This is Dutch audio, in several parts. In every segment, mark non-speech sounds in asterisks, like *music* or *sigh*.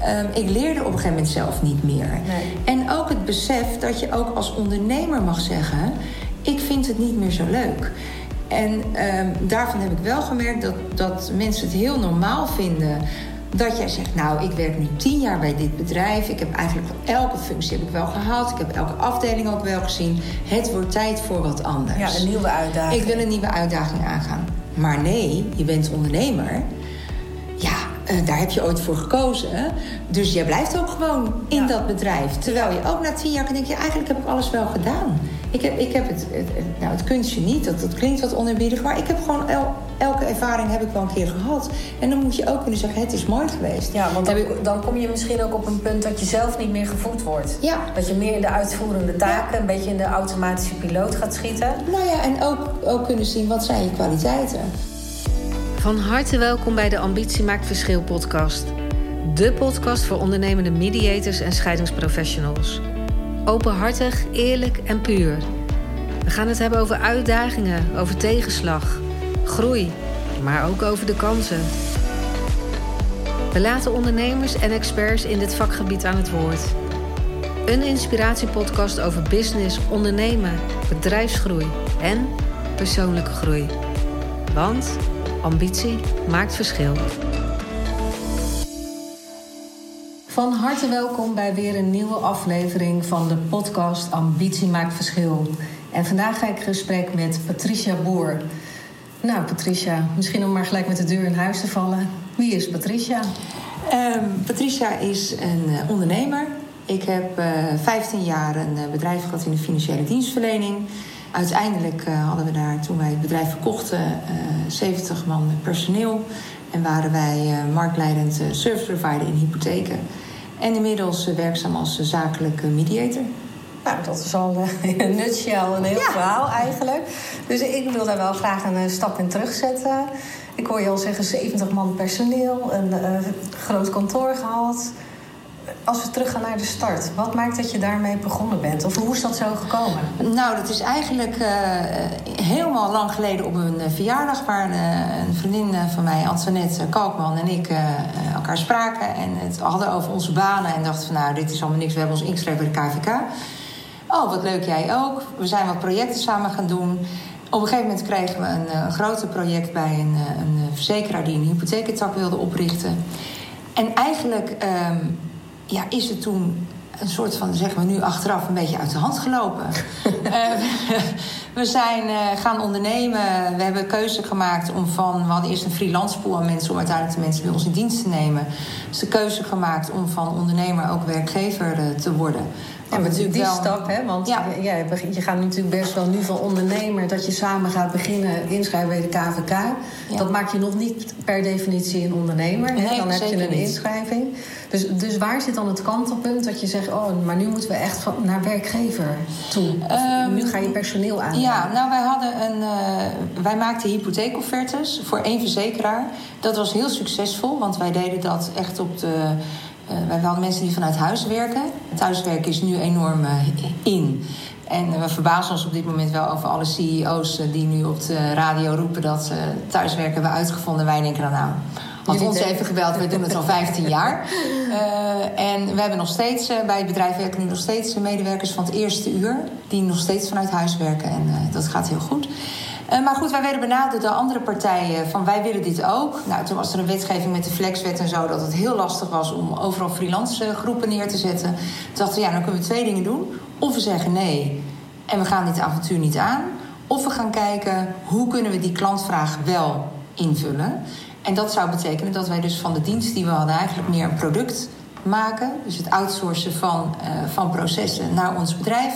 Ehm, ik leerde op een gegeven moment zelf niet meer. Nee. En ook het besef dat je ook als ondernemer mag zeggen: ik vind het niet meer zo leuk. En ehm, daarvan heb ik wel gemerkt dat, dat mensen het heel normaal vinden dat jij zegt, nou, ik werk nu tien jaar bij dit bedrijf. Ik heb eigenlijk elke functie heb ik wel gehad. Ik heb elke afdeling ook wel gezien. Het wordt tijd voor wat anders. Ja, een nieuwe uitdaging. Ik wil een nieuwe uitdaging aangaan. Maar nee, je bent ondernemer. Eh, daar heb je ooit voor gekozen. Dus jij blijft ook gewoon in Ja. dat bedrijf. Terwijl je ook na tien jaar kan denken... Ja, eigenlijk heb ik alles wel gedaan. Ik heb, ik heb het, het, het- nou, het kunstje niet, dat, dat klinkt wat oneerbiedig... maar ik heb gewoon el- elke ervaring heb ik wel een keer gehad. En dan moet je ook kunnen zeggen, het is mooi geweest. Ja, want dan kom je misschien ook op een punt dat je zelf niet meer gevoed wordt. Ja. Dat je meer in de uitvoerende taken, een beetje in de automatische piloot gaat schieten. Nou ja, en ook, ook kunnen zien, wat zijn je kwaliteiten? Van harte welkom bij de Ambitie Maakt Verschil podcast. De podcast voor ondernemende mediators en scheidingsprofessionals. Openhartig, eerlijk en puur. We gaan het hebben over uitdagingen, over tegenslag, groei, maar ook over de kansen. We laten ondernemers en experts in dit vakgebied aan het woord. Een inspiratiepodcast over business, ondernemen, bedrijfsgroei en persoonlijke groei. Want ambitie maakt verschil. Van harte welkom bij weer een nieuwe aflevering van de podcast Ambitie maakt verschil. En vandaag ga ik in gesprek met Patricia Boer. Nou, Patricia, misschien om maar gelijk met de deur in huis te vallen. Wie is Patricia? Ehm, Patricia is een eh, ondernemer. Ik heb eh 15 jaar een eh, bedrijf gehad in de financiële dienstverlening. Uiteindelijk eh, hadden we daar, toen wij het bedrijf verkochten, eh 70 man personeel. En waren wij eh, marktleidend eh, service provider in hypotheken. En inmiddels eh, werkzaam als eh, zakelijke mediator. Nou, dat is al eh, *laughs* in een nutshell een heel Ja. verhaal eigenlijk. Dus ik wil daar wel graag een eh, stap in terugzetten. Ik hoor je al zeggen 70 man personeel, een eh, groot kantoor gehad. Als we teruggaan naar de start, wat maakt dat je daarmee begonnen bent? Of hoe is dat zo gekomen? Nou, dat is eigenlijk eh, helemaal lang geleden op een eh, verjaardag... waar eh, een vriendin van mij, Antoinette Kalkman en ik elkaar spraken... en het hadden over onze banen en dachten van... nou, dit is allemaal niks, we hebben ons ingeschreven bij de KVK. Oh, wat leuk, jij ook. We zijn wat projecten samen gaan doen. Op een gegeven moment kregen we een, een groter project... bij een, een verzekeraar die een hypotheektak wilde oprichten. En eigenlijk ehm, ja, is het toen een soort van, zeggen we nu achteraf, een beetje uit de hand gelopen. *laughs* Eh, *laughs* we zijn eh, gaan ondernemen. We hebben keuze gemaakt om van... We hadden eerst een freelance pool aan mensen... om uiteindelijk de mensen bij ons in dienst te nemen. Dus de keuze gemaakt om van ondernemer ook werkgever eh, te worden. Ja, maar die natuurlijk wel- stap, hè? Want Ja. je, ja, je gaat natuurlijk best wel nu van ondernemer... dat je samen gaat beginnen inschrijven bij de KVK. Dat maakt je nog niet per definitie een ondernemer. hè? Nee, dan heb je een niet. inschrijving. Dus, dus waar zit dan het kantelpunt dat je zegt... oh, maar nu moeten we echt van, naar werkgever toe? Ehm, nu ga je personeel aan. Ja, nou wij hadden een. eh, wij maakten hypotheekoffertes voor één verzekeraar. Dat was heel succesvol, want wij deden dat echt op de. Eh, wij hadden mensen die vanuit huis werken. Thuiswerken is nu enorm eh, in. En we verbazen ons op dit moment wel over alle CEO's eh, die nu op de radio roepen dat eh, thuiswerken hebben we uitgevonden. Wij denken dan nou. Had ons even gebeld, we doen het al 15 *laughs* jaar. En we hebben nog steeds, bij het bedrijf werken nu nog steeds medewerkers van het eerste uur. Die nog steeds vanuit huis werken en dat gaat heel goed. Eh, maar goed, wij werden benaderd door andere partijen van wij willen dit ook. Nou, toen was er een wetgeving met de flexwet en zo... dat het heel lastig was om overal freelance groepen neer te zetten. Toen dachten we, ja, dan kunnen we twee dingen doen. Of we zeggen nee en we gaan dit avontuur niet aan. Of we gaan kijken, hoe kunnen we die klantvraag wel invullen... En dat zou betekenen dat wij dus van de dienst die we hadden eigenlijk meer een product maken. Dus het outsourcen van, eh, van processen naar ons bedrijf.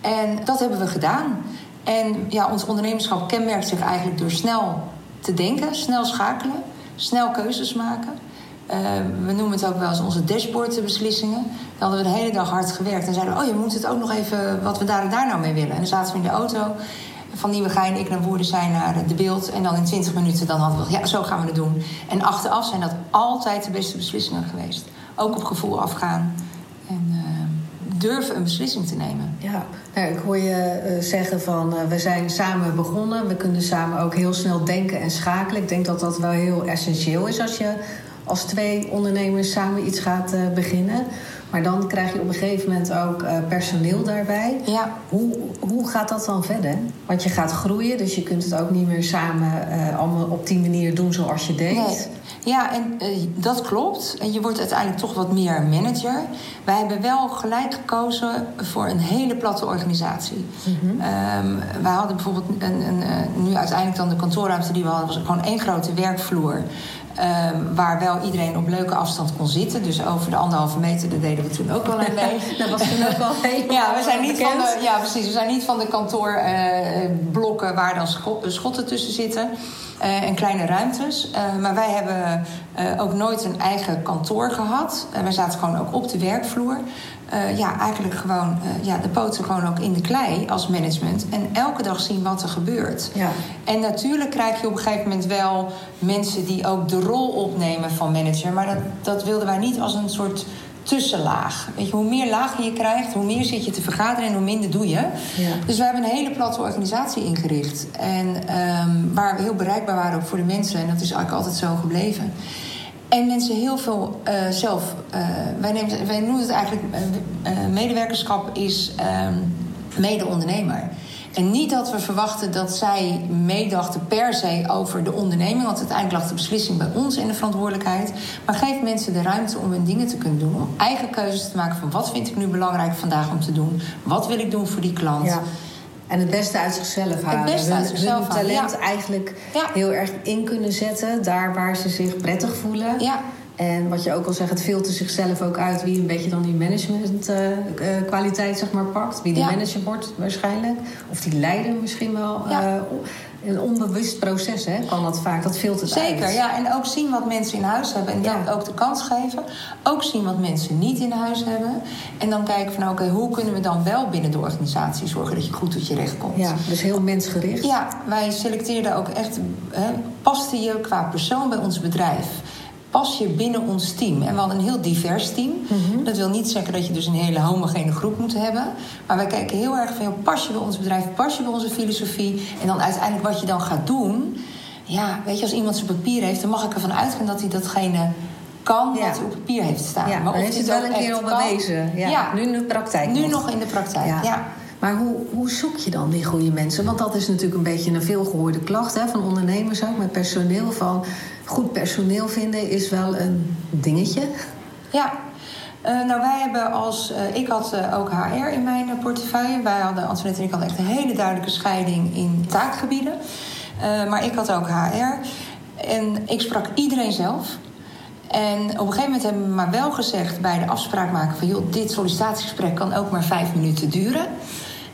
En dat hebben we gedaan. En ja, ons ondernemerschap kenmerkt zich eigenlijk door snel te denken, snel schakelen, snel keuzes maken. Eh, we noemen het ook wel eens onze dashboardbeslissingen. Dan hadden we de hele dag hard gewerkt en zeiden we... oh, je moet het ook nog even wat we daar en daar nou mee willen. En dan zaten we in de auto van Nieuwegein, ik naar Woerden zijn naar de beeld. En dan in 20 minuten dan hadden we ja, zo gaan we het doen. En achteraf zijn dat altijd de beste beslissingen geweest. Ook op gevoel afgaan. En eh, durven een beslissing te nemen. Ja, nou, ik hoor je eh, zeggen van eh, we zijn samen begonnen. We kunnen samen ook heel snel denken en schakelen. Ik denk dat dat wel heel essentieel is als je als twee ondernemers samen iets gaat beginnen. Maar dan krijg je op een gegeven moment ook personeel daarbij. Ja. Hoe, hoe gaat dat dan verder? Want je gaat groeien, dus je kunt het ook niet meer samen allemaal op die manier doen zoals je deed. Nee. Ja, en uh, dat klopt. En je wordt uiteindelijk toch wat meer manager. Wij hebben wel gelijk gekozen voor een hele platte organisatie. Mm -hmm. um, wij hadden bijvoorbeeld een, een, nu uiteindelijk dan de kantoorruimte die we hadden, was gewoon één grote werkvloer. Um, waar wel iedereen op leuke afstand kon zitten. Dus over de anderhalve meter, deden we toen ook wel een *laughs* mee. dat was toen ook wel heel Ja, we zijn niet van de, ja, precies. We zijn niet van de kantoorblokken uh, waar dan schotten tussen zitten. Uh, en kleine ruimtes. Uh, maar wij hebben ook nooit een eigen kantoor gehad. wij zaten gewoon ook op de werkvloer. Ja, eigenlijk gewoon ja, de poten gewoon ook in de klei als management. En elke dag zien wat er gebeurt. Ja. En natuurlijk krijg je op een gegeven moment wel mensen die ook de rol opnemen van manager. Maar dat, dat wilden wij niet als een soort tussenlaag. Weet je, hoe meer lagen je krijgt, hoe meer zit je te vergaderen en hoe minder doe je. Ja. Dus we hebben een hele platte organisatie ingericht. En um, waar we heel bereikbaar waren ook voor de mensen. En dat is eigenlijk altijd zo gebleven. En mensen heel veel uh, zelf. Uh, wij, nemen, wij noemen het eigenlijk. Uh, medewerkerschap is um, mede-ondernemer. En niet dat we verwachten dat zij meedachten per se over de onderneming. Want uiteindelijk lag de beslissing bij ons in de verantwoordelijkheid. Maar geef mensen de ruimte om hun dingen te kunnen doen. Om eigen keuzes te maken van wat vind ik nu belangrijk vandaag om te doen. Wat wil ik doen voor die klant. Ja. En het beste uit zichzelf halen. Het beste uit hun, zichzelf hun talent ja. eigenlijk ja. heel erg in kunnen zetten. Daar waar ze zich prettig voelen. Ja. En wat je ook al zegt, het filtert zichzelf ook uit wie een beetje dan die managementkwaliteit uh, uh, zeg maar pakt. Wie die Ja. manager wordt waarschijnlijk. Of die leider misschien wel. Ja. Uh, een onbewust proces hè, kan dat vaak. Dat filtert Zeker, uit. ja. En ook zien wat mensen in huis hebben. En dan Ja. ook de kans geven. Ook zien wat mensen niet in huis hebben. En dan kijken van oké, hoe kunnen we dan wel binnen de organisatie zorgen dat je goed tot je recht komt. Ja, dus heel mensgericht. Ja, wij selecteerden ook echt, hè, paste je qua persoon bij ons bedrijf? Pas je binnen ons team? En we hadden een heel divers team. Mhm. Dat wil niet zeggen dat je dus een hele homogene groep moet hebben. Maar wij kijken heel erg van, joh, pas je bij ons bedrijf, pas je bij onze filosofie. En dan uiteindelijk wat je dan gaat doen. Ja, weet je, als iemand zijn papier heeft, dan mag ik ervan uitgaan dat hij datgene kan Ja. wat hij op papier heeft staan. Ja, maar of heeft het wel een keer al bewezen. Ja. Ja. Nu in de praktijk Nu nog. nog in de praktijk, Ja. ja. Maar hoe, hoe zoek je dan die goede mensen? Want dat is natuurlijk een beetje een veelgehoorde klacht hè, van ondernemers ook met personeel. Van goed personeel vinden is wel een dingetje. Ja. Eh, nou, wij hebben als... eh, ik had eh, ook HR in mijn portefeuille. Wij hadden, Antoinette en ik hadden echt een hele duidelijke scheiding in taakgebieden. Maar ik had ook HR. En ik sprak iedereen zelf. En op een gegeven moment hebben we maar wel gezegd bij de afspraak maken van... joh, dit sollicitatiegesprek kan ook maar vijf minuten duren.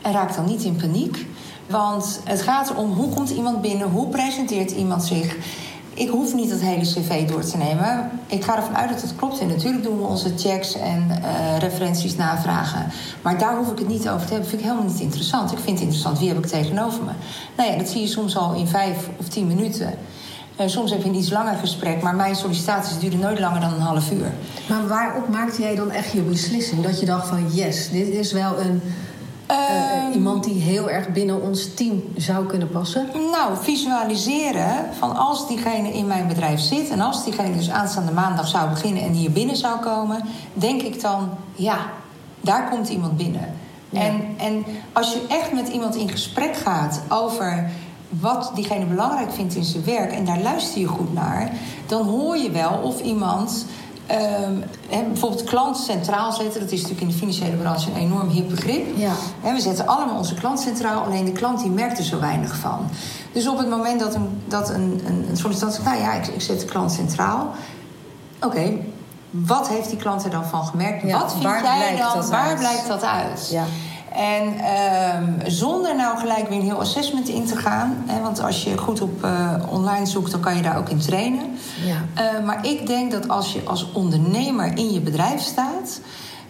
En raak dan niet in paniek. Want het gaat erom hoe komt iemand binnen, hoe presenteert iemand zich... Ik hoef niet het hele cv door te nemen. Ik ga ervan uit dat het klopt. En natuurlijk doen we onze checks en eh, referenties navragen. Maar daar hoef ik het niet over te hebben. vind ik helemaal niet interessant. Ik vind het interessant, wie heb ik tegenover me? Nou ja, dat zie je soms al in vijf of tien minuten. Eh, soms heb je een iets langer gesprek. Maar mijn sollicitaties duren nooit langer dan een half uur. Maar waarop maakte jij dan echt je beslissing? Dat je dacht van yes, dit is wel een, eh, Ehm, iemand die heel erg binnen ons team zou kunnen passen? Nou, visualiseren van als diegene in mijn bedrijf zit... en als diegene dus aanstaande maandag zou beginnen en hier binnen zou komen... denk ik dan, ja, daar komt iemand binnen. Ja. En, en als je echt met iemand in gesprek gaat over wat diegene belangrijk vindt in zijn werk... en daar luister je goed naar, dan hoor je wel of iemand... hè, bijvoorbeeld klant centraal zetten, dat is natuurlijk in de financiële branche een enorm hip begrip. Ja. We zetten allemaal onze klant centraal, alleen de klant die merkt er zo weinig van. Dus op het moment dat een, dat een, een, een sollicitant zegt, nou ja, ik, ik zet de klant centraal. Oké, wat heeft die klant er dan van gemerkt? Ja, wat vind waar jij blijkt dan, dat waar uit? blijkt dat uit? Ja. En ehm, zonder nou gelijk weer een heel assessment in te gaan. Hè, want als je goed op eh, online zoekt, dan kan je daar ook in trainen. Ja. Eh, maar ik denk dat als je als ondernemer in je bedrijf staat...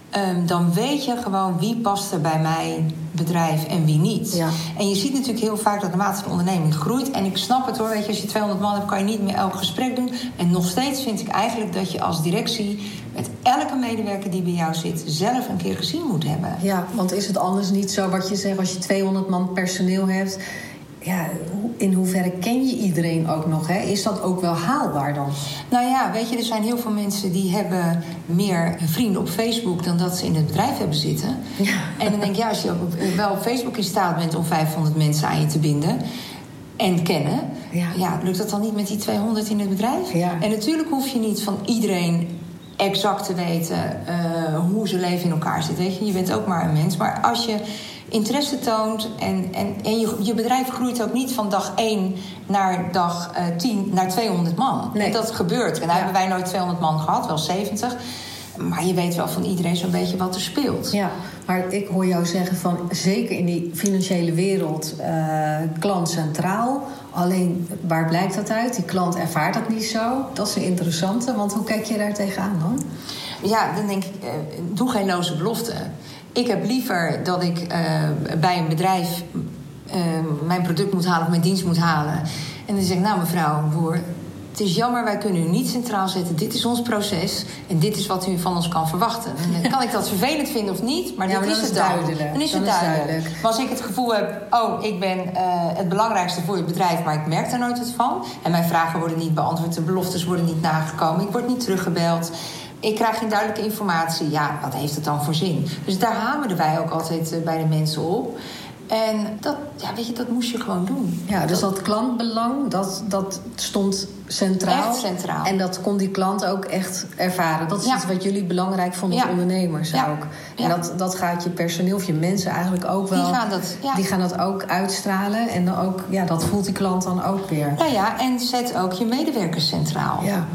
ehm, dan weet je gewoon wie past er bij mijn bedrijf en wie niet. Ja. En je ziet natuurlijk heel vaak dat naarmate de onderneming groeit... en ik snap het hoor, weet je, als je 200 man hebt... kan je niet meer elk gesprek doen. En nog steeds vind ik eigenlijk dat je als directie... met elke medewerker die bij jou zit... zelf een keer gezien moet hebben. Ja, want is het anders niet zo wat je zegt als je 200 man personeel hebt? Ja, in hoeverre ken je iedereen ook nog? Hè? Is dat ook wel haalbaar dan? Nou ja, weet je, er zijn heel veel mensen die hebben meer vrienden op Facebook dan dat ze in het bedrijf hebben zitten. Ja. En dan denk je, ja, als je wel op Facebook in staat bent om 500 mensen aan je te binden en kennen, ja. ja lukt dat dan niet met die 200 in het bedrijf? Ja. En natuurlijk hoef je niet van iedereen exact te weten uh, hoe ze leven in elkaar zit. Weet je, je bent ook maar een mens. Maar als je interesse toont. En, en, en je, je bedrijf groeit ook niet van dag 1 naar dag uh, eh, 10 naar 200 man. Nee. Dat gebeurt. En daar hebben wij nooit 200 man gehad, wel 70. Maar je weet wel van iedereen zo'n beetje wat er speelt. Ja, maar ik hoor jou zeggen van zeker in die financiële wereld uh, klant centraal. Alleen waar blijkt dat uit? Die klant ervaart dat niet zo. Dat is een interessante, want hoe kijk je daar tegenaan dan? Ja, dan denk ik, uh, doe geen loze beloften. Ik heb liever dat ik uh, bij een bedrijf uh, mijn product moet halen of mijn dienst moet halen. En dan zeg ik, nou mevrouw Boer, het is jammer, wij kunnen u niet centraal zetten. Dit is ons proces en dit is wat u van ons kan verwachten. En *laughs* kan ik dat vervelend vinden of niet, maar dit is het duidelijk. Dan is het duidelijk. Maar als ik het gevoel heb, oh, ik ben uh, het belangrijkste voor je bedrijf, maar ik merk daar nooit wat van. En mijn vragen worden niet beantwoord, de beloftes worden niet nagekomen, ik word niet teruggebeld ik krijg geen duidelijke informatie. Ja, wat heeft het dan voor zin? Dus daar hamerden wij ook altijd eh, bij de mensen op. En dat, ja, weet je, dat moest je gewoon doen. Ja, dus dat, klantbelang, dat, dat stond centraal. Echt centraal. En dat kon die klant ook echt ervaren. Dat is iets wat jullie belangrijk vonden als ondernemers ja. ook. En dat, dat gaat je personeel of je mensen eigenlijk ook wel... Die gaan dat, die gaan dat ook uitstralen. En dan ook, ja, dat voelt die klant dan ook weer. Nou ja, en zet ook je medewerkers centraal. Ja.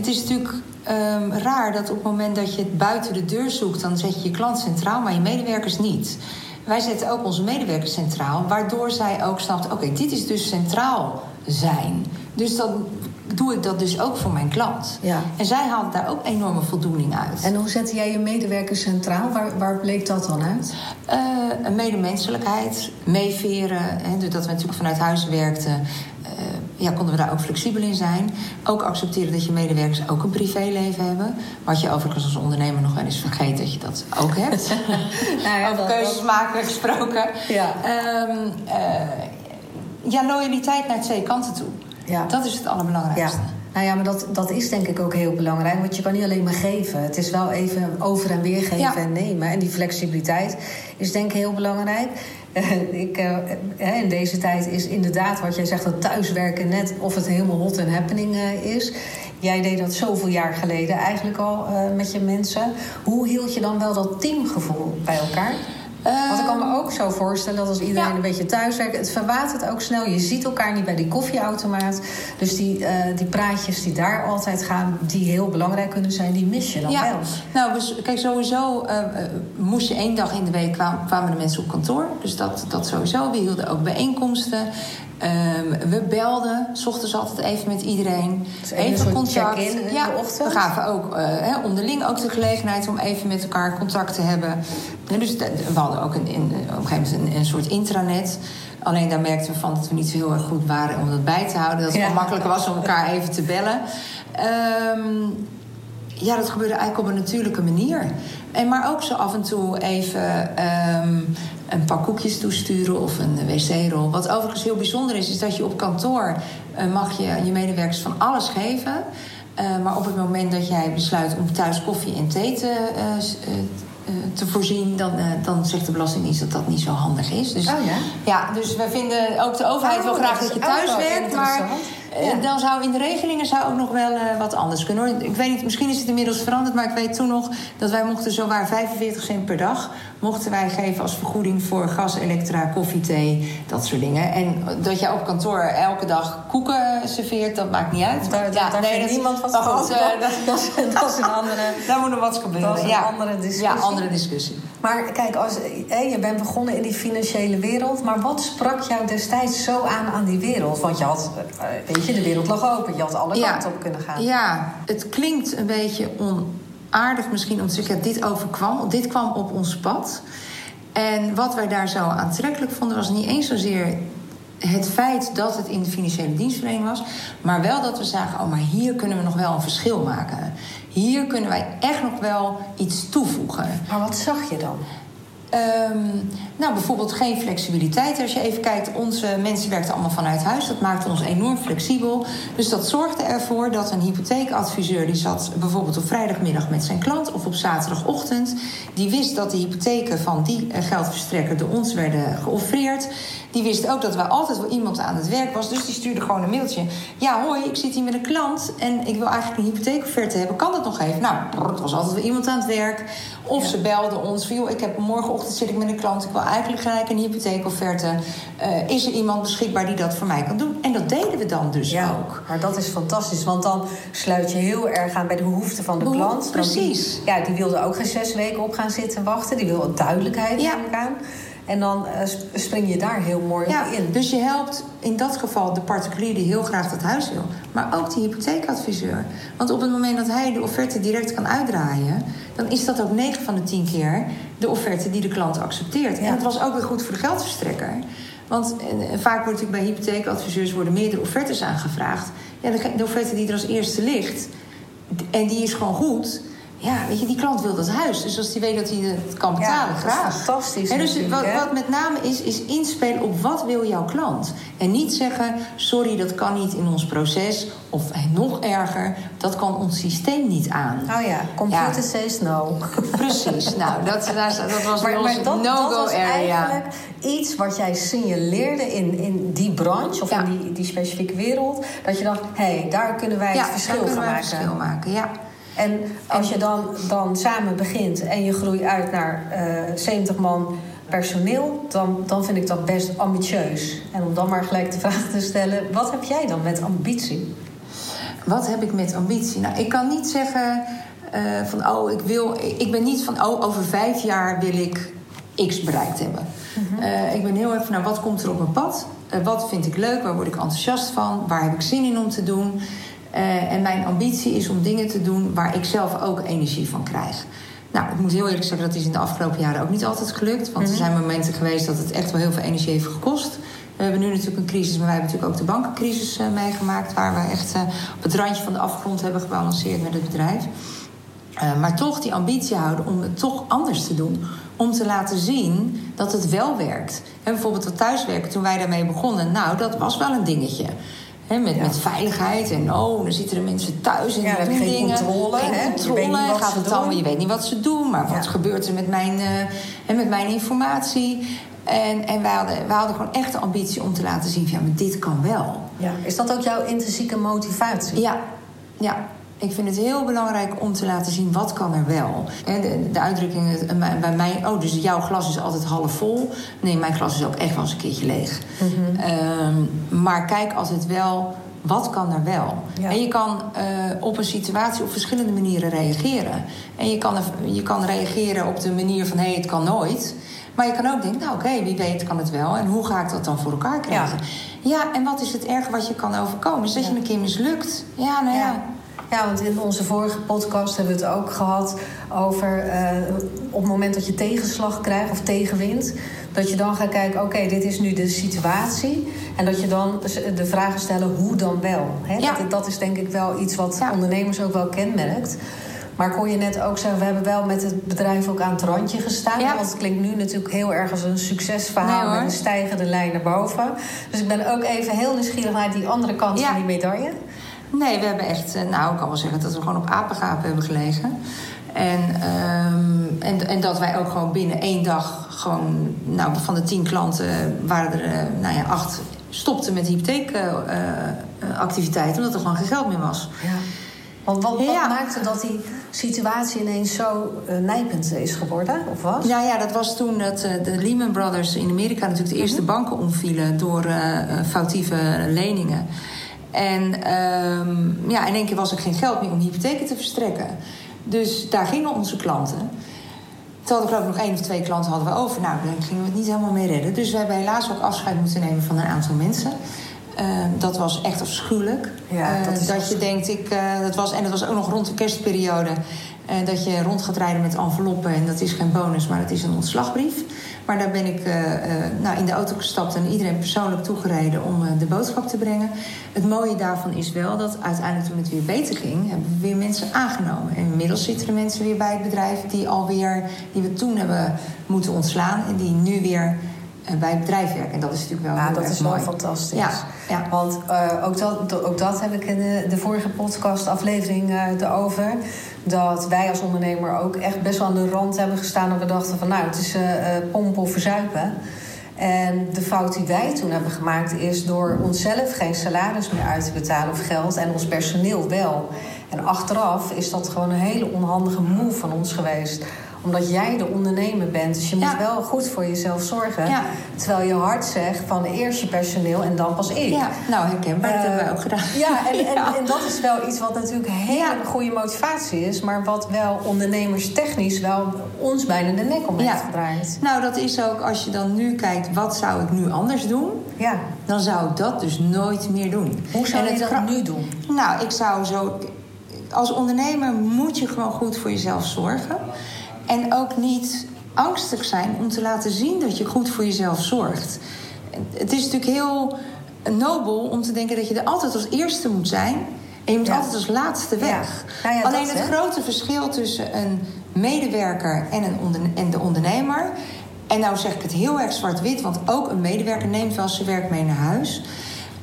Het is natuurlijk um, raar dat op het moment dat je het buiten de deur zoekt, dan zet je je klant centraal, maar je medewerkers niet. Wij zetten ook onze medewerkers centraal, waardoor zij ook snapt: oké, dit is dus centraal zijn. Dus dan doe ik dat dus ook voor mijn klant. Ja. En zij haalt daar ook enorme voldoening uit. En hoe zette jij je medewerkers centraal? Waar, waar bleek dat dan uit? Uh, een medemenselijkheid, meeveren. Hè, doordat we natuurlijk vanuit huis werkten, ja, konden we daar ook flexibel in zijn. Ook accepteren dat je medewerkers ook een privéleven hebben. Wat je overigens als ondernemer nog wel eens vergeet dat je dat ook hebt. *laughs* nou ja, *laughs* Over keuzes maken gesproken. Ja. Um, ja, loyaliteit naar twee kanten toe. Ja. Dat is het allerbelangrijkste. Ja. Nou ja, maar dat, dat is denk ik ook heel belangrijk. Want je kan niet alleen maar geven. Het is wel even over en weer geven en nemen. En die flexibiliteit is denk ik heel belangrijk. *laughs* ik, uh, in deze tijd is inderdaad wat jij zegt, dat thuiswerken net of het helemaal hot en happening uh, is. Jij deed dat zoveel jaar geleden eigenlijk al uh, met je mensen. Hoe hield je dan wel dat teamgevoel bij elkaar? Want ik kan me ook zo voorstellen dat als iedereen een beetje thuis werkt, het verwatert ook snel. Je ziet elkaar niet bij die koffieautomaat. Dus die, uh, die praatjes die daar altijd gaan, die heel belangrijk kunnen zijn, die mis je dan ja. wel. Nou, dus, kijk, sowieso uh, moest je één dag in de week kwamen, kwamen de mensen op kantoor. Dus dat, dat sowieso. We hielden ook bijeenkomsten. Um, we belden, s ochtends altijd even met iedereen. Dus even contact. In ja, de ochtend. We gaven ook uh, onderling ook de gelegenheid om even met elkaar contact te hebben. Dus we hadden ook een, in, op een gegeven moment een, een, soort intranet. Alleen daar merkten we van dat we niet zo heel erg goed waren om dat bij te houden. Dat het ja. makkelijker was om elkaar even te bellen. Um, ja, dat gebeurde eigenlijk op een natuurlijke manier. En maar ook zo af en toe even um, een paar koekjes toesturen of een wc-rol. Wat overigens heel bijzonder is, is dat je op kantoor uh, mag je je medewerkers van alles geven. Uh, maar op het moment dat jij besluit om thuis koffie en thee te, uh, te voorzien, dan, dan zegt de Belastingdienst dat dat niet zo handig is. Dus, oh ja? Ja, dus we vinden ook de overheid oh, wil graag dat, dat je thuis werkt. Maar ja. Dan zou in de regelingen zou ook nog wel uh, wat anders kunnen. Hoor. Ik weet niet, misschien is het inmiddels veranderd, maar ik weet toen nog dat wij mochten zowaar 45 cent per dag mochten wij geven als vergoeding voor gas, elektra, koffie, thee, dat soort dingen. En dat jij op kantoor elke dag koeken serveert, dat maakt niet uit. Daar, ja, daar nee, dat, niemand wat van. Goed, uh, dat, dat, *laughs* dat, is een andere. daar moet nog wat gebeuren. Dat is een ja. andere discussie. Ja, andere discussie. Maar kijk, als, je bent begonnen in die financiële wereld, maar wat sprak jou destijds zo aan aan die wereld? Want je had, eh, weet je, de wereld lag open, je had alle ja. kanten op kunnen gaan. Ja, het klinkt een beetje onaardig misschien om te zeggen, dit overkwam, dit kwam op ons pad. En wat wij daar zo aantrekkelijk vonden, was niet eens zozeer het feit dat het in de financiële dienstverlening was, maar wel dat we zagen: oh, maar hier kunnen we nog wel een verschil maken. Hier kunnen wij echt nog wel iets toevoegen. Maar wat zag je dan? Ehm, nou, bijvoorbeeld geen flexibiliteit. Als je even kijkt, onze mensen werkten allemaal vanuit huis. Dat maakte ons enorm flexibel. Dus dat zorgde ervoor dat een hypotheekadviseur... die zat bijvoorbeeld op vrijdagmiddag met zijn klant... of op zaterdagochtend. Die wist dat de hypotheken van die eh, geldverstrekker... door ons werden geoffreerd. Die wist ook dat er altijd wel iemand aan het werk was. Dus die stuurde gewoon een mailtje. Ja, hoi, ik zit hier met een klant... en ik wil eigenlijk een hypotheekofferte hebben. Kan dat nog even? Nou, er was altijd wel iemand aan het werk. Of ze belden ons van... joh, ik heb morgenochtend zit ik met een klant... ik wil eigenlijk gelijk een hypotheekofferte. Uh, is er iemand beschikbaar die dat voor mij kan doen? En dat deden we dan dus ja, ook. Maar dat is fantastisch, want dan sluit je heel erg aan bij de behoeften van de klant. precies. Die, ja, die wilde ook geen zes weken op gaan zitten wachten. Die wil duidelijkheid Ja. aan. En dan eh, sp- spring je daar heel mooi Ja, op in. dus je helpt in dat geval de particulier die heel graag dat huis wil. Maar ook de hypotheekadviseur. Want op het moment dat hij de offerte direct kan uitdraaien... dan is dat ook 9 van de 10 keer de offerte die de klant accepteert. Ja. En het was ook weer goed voor de geldverstrekker. Want eh, vaak wordt natuurlijk bij hypotheekadviseurs worden meerdere offertes aangevraagd. Ja, de, de offerte die er als eerste ligt, en die is gewoon goed... Ja, weet je, die klant wil dat huis. Dus als die weet dat hij het kan betalen, Ja, dat is graag. fantastisch Hè, dus wat, wat met name is, is inspelen op wat wil jouw klant. En niet zeggen, sorry, dat kan niet in ons proces. Of nog erger, dat kan ons systeem niet aan. Oh ja, computer Ja. says no. Precies, nou, dat, dat was Maar, dat, dat no-go was area. eigenlijk iets wat jij signaleerde in, in die branche of Ja. in die, die specifieke wereld. Dat je dacht, hé, hey, daar kunnen wij ja, het verschil daar gaan kunnen wij maken. een verschil maken, ja. En als je dan, dan samen begint en je groeit uit naar eh 70 man personeel, dan, dan vind ik dat best ambitieus. En om dan maar gelijk de vraag te stellen: wat heb jij dan met ambitie? Wat heb ik met ambitie? Nou, ik kan niet zeggen eh, van, oh, ik wil... Ik ben niet van, oh, over vijf jaar wil ik X bereikt hebben. Eh, ik ben heel erg van, nou, wat komt er op mijn pad? Eh, wat vind ik leuk? Waar word ik enthousiast van? Waar heb ik zin in om te doen? Eh, en mijn ambitie is om dingen te doen waar ik zelf ook energie van krijg. Nou, ik moet heel eerlijk zeggen, dat is in de afgelopen jaren ook niet altijd gelukt. Want er zijn momenten geweest dat het echt wel heel veel energie heeft gekost. We hebben nu natuurlijk een crisis, maar wij hebben natuurlijk ook de bankencrisis eh, meegemaakt. Waar we echt eh, op het randje van de afgrond hebben gebalanceerd met het bedrijf. Maar toch die ambitie houden om het toch anders te doen. Om te laten zien dat het wel werkt. En bijvoorbeeld dat thuiswerken, toen wij daarmee begonnen, nou, dat was wel een dingetje. Met, Ja. met veiligheid en oh, dan zitten de mensen thuis en Ja, die dan heb doen je geen dingen. controle, Geen hè? Je controle, weet niet wat gaat het dan, doen. je weet niet wat ze doen, maar wat gebeurt er met mijn, eh, met mijn informatie? En, en wij, hadden, wij hadden gewoon echt de ambitie om te laten zien: van, ja, maar dit kan wel. Ja. Is dat ook jouw intrinsieke motivatie? Ja, ja. Ik vind het heel belangrijk om te laten zien wat kan er wel. De, de uitdrukking eh, bij mij, oh, dus jouw glas is altijd half vol. Nee, mijn glas is ook echt wel eens een keertje leeg. Ehm, maar kijk altijd wel, wat kan er wel? Ja. En je kan eh, op een situatie op verschillende manieren reageren. En je kan, je kan reageren op de manier van, hé, hey, het kan nooit. Maar je kan ook denken, nou oké, wie weet kan het wel. En hoe ga ik dat dan voor elkaar krijgen? Ja, en wat is het erge wat je kan overkomen? Is dat je een keer mislukt? Ja, nou ja. Ja. Want in onze vorige podcast hebben we het ook gehad over eh, op het moment dat je tegenslag krijgt of tegenwind, dat je dan gaat kijken, oké, dit is nu de situatie. En dat je dan de vragen stellen, hoe dan wel? Hè? Ja. Dat, dat is denk ik wel iets wat Ja. ondernemers ook wel kenmerkt. Maar hoor je net ook zeggen, we hebben wel met het bedrijf ook aan het randje gestaan. Ja. Want het klinkt nu natuurlijk heel erg als een succesverhaal Nee, met een stijgende lijn naar boven. Dus ik ben ook even heel nieuwsgierig naar die andere kant van die medaille. Nee, we hebben echt, eh, nou, ik kan wel zeggen dat we gewoon op apengapen hebben gelegen. En, ehm, en, en dat wij ook gewoon binnen één dag, gewoon, nou, van de tien klanten waren er, eh, nou ja, acht stopten met hypotheekactiviteiten, omdat er gewoon geen geld meer was. Ja. Want wat, wat Ja. maakte dat die situatie ineens zo eh, nijpend is geworden? Of was? Nou ja, dat was toen dat de Lehman Brothers in Amerika natuurlijk de eerste banken omvielen door foutieve leningen. En ehm, ja, in één keer was er geen geld meer om hypotheken te verstrekken. Dus daar gingen onze klanten. Toen hadden we geloof ik nog één of twee klanten hadden we over. Nou, daar gingen we het niet helemaal mee redden. Dus we hebben helaas ook afscheid moeten nemen van een aantal mensen. Ehm, dat was echt afschuwelijk. Ja, Eh, dat dat je denkt, ik, eh, dat was, en dat was ook nog rond de kerstperiode. eh, dat je rond gaat rijden met enveloppen. En dat is geen bonus, maar dat is een ontslagbrief. Maar daar ben ik uh, nou, in de auto gestapt en iedereen persoonlijk toegereden om de boodschap te brengen. Het mooie daarvan is wel dat uiteindelijk toen het weer beter ging, hebben we weer mensen aangenomen. En inmiddels zitten er mensen weer bij het bedrijf die alweer, die we toen hebben moeten ontslaan en die nu weer bij het bedrijf werken. En dat is natuurlijk wel. Ja, dat is wel fantastisch. Ja, ja. Want uh, ook, dat, ook dat heb ik in de, de vorige podcast-aflevering uh, erover. Dat wij als ondernemer ook echt best wel aan de rand hebben gestaan. Dat we dachten van nou, het is uh, pompen of verzuipen. En de fout die wij toen hebben gemaakt is door onszelf geen salaris meer uit te betalen of geld en ons personeel wel. En achteraf is dat gewoon een hele onhandige move van ons geweest omdat jij de ondernemer bent. Dus je moet wel goed voor jezelf zorgen. Terwijl je hart zegt van eerst je personeel en dan pas ik. Ja, nou herkenbaar. Uh, dat hebben we ook gedaan. Ja en, *laughs* en, en, dat is wel iets wat natuurlijk hele goede motivatie is. Maar wat wel ondernemerstechnisch wel ons bijna de nek om heeft gedraaid. Nou, dat is ook als je dan nu kijkt, wat zou ik nu anders doen? Ja. Dan zou ik dat dus nooit meer doen. Hoe zou je dat nu doen? Nou, ik zou zo... Als ondernemer moet je gewoon goed voor jezelf zorgen. En ook niet angstig zijn om te laten zien dat je goed voor jezelf zorgt. Het is natuurlijk heel nobel om te denken dat je er altijd als eerste moet zijn. En je moet altijd als laatste weg. Nou Alleen het grote verschil tussen een medewerker en, een en de ondernemer. En nou zeg ik het heel erg zwart-wit, want ook een medewerker neemt wel zijn werk mee naar huis.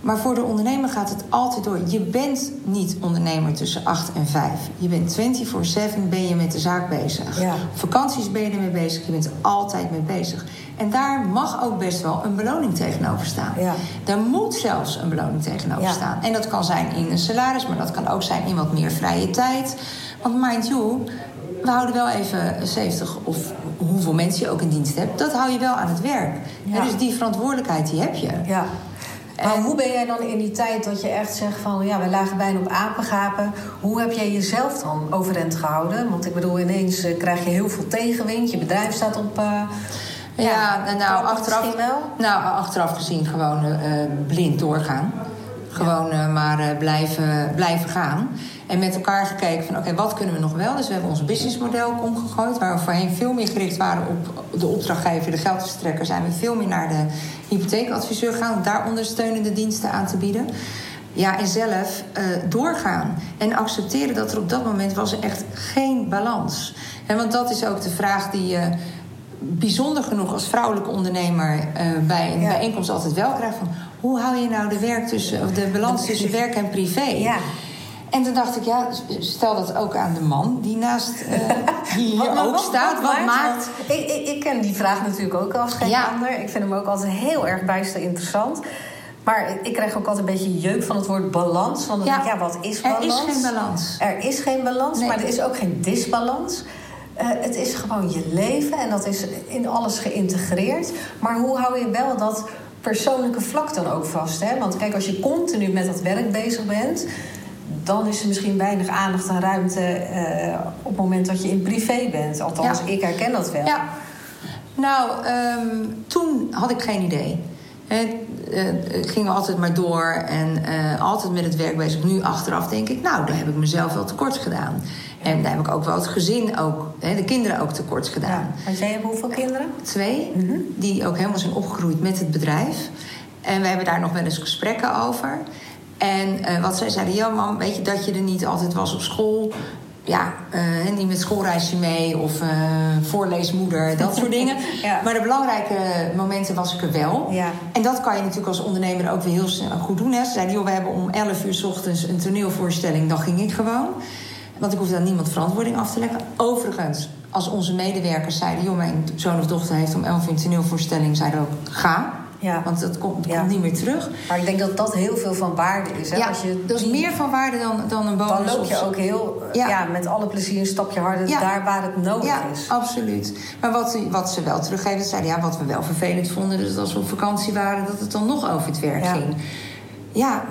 Maar voor de ondernemer gaat het altijd door. Je bent niet ondernemer tussen 8 en 5. Je bent 24-7 ben je met de zaak bezig. Ja. Vakanties ben je ermee bezig. Je bent er altijd mee bezig. En daar mag ook best wel een beloning tegenover staan. Ja. Daar moet zelfs een beloning tegenover staan. En dat kan zijn in een salaris, maar dat kan ook zijn in wat meer vrije tijd. Want mind you, we houden wel even 70 of hoeveel mensen je ook in dienst hebt. Dat hou je wel aan het werk. Ja. dus die verantwoordelijkheid die heb je. Ja. Maar hoe ben jij dan in die tijd dat je echt zegt van... ja, we lagen bijna op apengapen. Hoe heb jij jezelf dan overeind gehouden? Want ik bedoel, ineens uh, krijg je heel veel tegenwind. Je bedrijf staat op... Uh, ja, ja, nou, achteraf, wel? nou, achteraf gezien gewoon uh, blind doorgaan. Gewoon ja. maar blijven, blijven gaan. En met elkaar gekeken van oké, wat kunnen we nog wel? Dus we hebben ons businessmodel omgegooid. Waar we voorheen veel meer gericht waren op de opdrachtgever, de geldverstrekker... zijn we veel meer naar de hypotheekadviseur gegaan... om daar ondersteunende diensten aan te bieden. Ja, en zelf uh, doorgaan. En accepteren dat er op dat moment was er echt geen balans. En want dat is ook de vraag die je bijzonder genoeg als vrouwelijke ondernemer uh, bij een bijeenkomst altijd wel krijgt: van hoe hou je nou de, werk tussen, of de balans tussen werk en privé? Ja. En toen dacht ik, ja, stel dat ook aan de man die naast *laughs* uh, hier ook staat. Wat, maakt... Ik, ik, ik, ken die vraag natuurlijk ook als geen ander. Ik vind hem ook altijd heel erg bijster interessant. Maar ik krijg ook altijd een beetje jeuk van het woord balans. Want dan ja. denk ik, ja, wat is balans? Er is geen balans. Er is geen balans, maar er is ook geen disbalans. Uh, het is gewoon je leven en dat is in alles geïntegreerd. Maar hoe hou je wel dat persoonlijke vlak dan ook vast? Hè? Want kijk, als je continu met dat werk bezig bent dan is er misschien weinig aandacht en ruimte uh, op het moment dat je in privé bent. Althans, ik herken dat wel. Ja. Nou, um, toen had ik geen idee. Het, uh, ging altijd maar door en uh, altijd met het werk bezig. Nu achteraf denk ik, nou, daar heb ik mezelf wel tekort gedaan. En daar heb ik ook wel het gezin, ook, hè, de kinderen ook tekort gedaan. Ja. jij hebt hoeveel kinderen? Twee, mm -hmm. die ook helemaal zijn opgegroeid met het bedrijf. En we hebben daar nog wel eens gesprekken over. En uh, wat zij zeiden, ja mam, weet je dat je er niet altijd was op school. Ja, uh, niet met schoolreisje mee of uh, voorleesmoeder, *laughs* dat soort dingen. ja. Maar de belangrijke momenten was ik er wel. Ja. En dat kan je natuurlijk als ondernemer ook weer heel snel goed doen. Hè. Ze zeiden, joh, we hebben om 11 uur s ochtends een toneelvoorstelling. Dan ging ik gewoon. Want ik hoefde aan niemand verantwoording af te leggen. Overigens, als onze medewerkers zeiden... joh, mijn zoon of dochter heeft om 11 uur een toneelvoorstelling... zeiden ook, ga. Ja. Want dat komt, komt niet meer terug. Maar ik denk dat dat heel veel van waarde is. Hè? Ja, Als je dat is meer van waarde dan, dan een bonus. Dan loop je ook heel ja. met alle plezier een stapje harder daar waar het nodig ja, is. absoluut. Maar wat, wat ze wel teruggeven, zeiden ja, wat we wel vervelend vonden... dus als we op vakantie waren, dat het dan nog over het werk ging. Ja,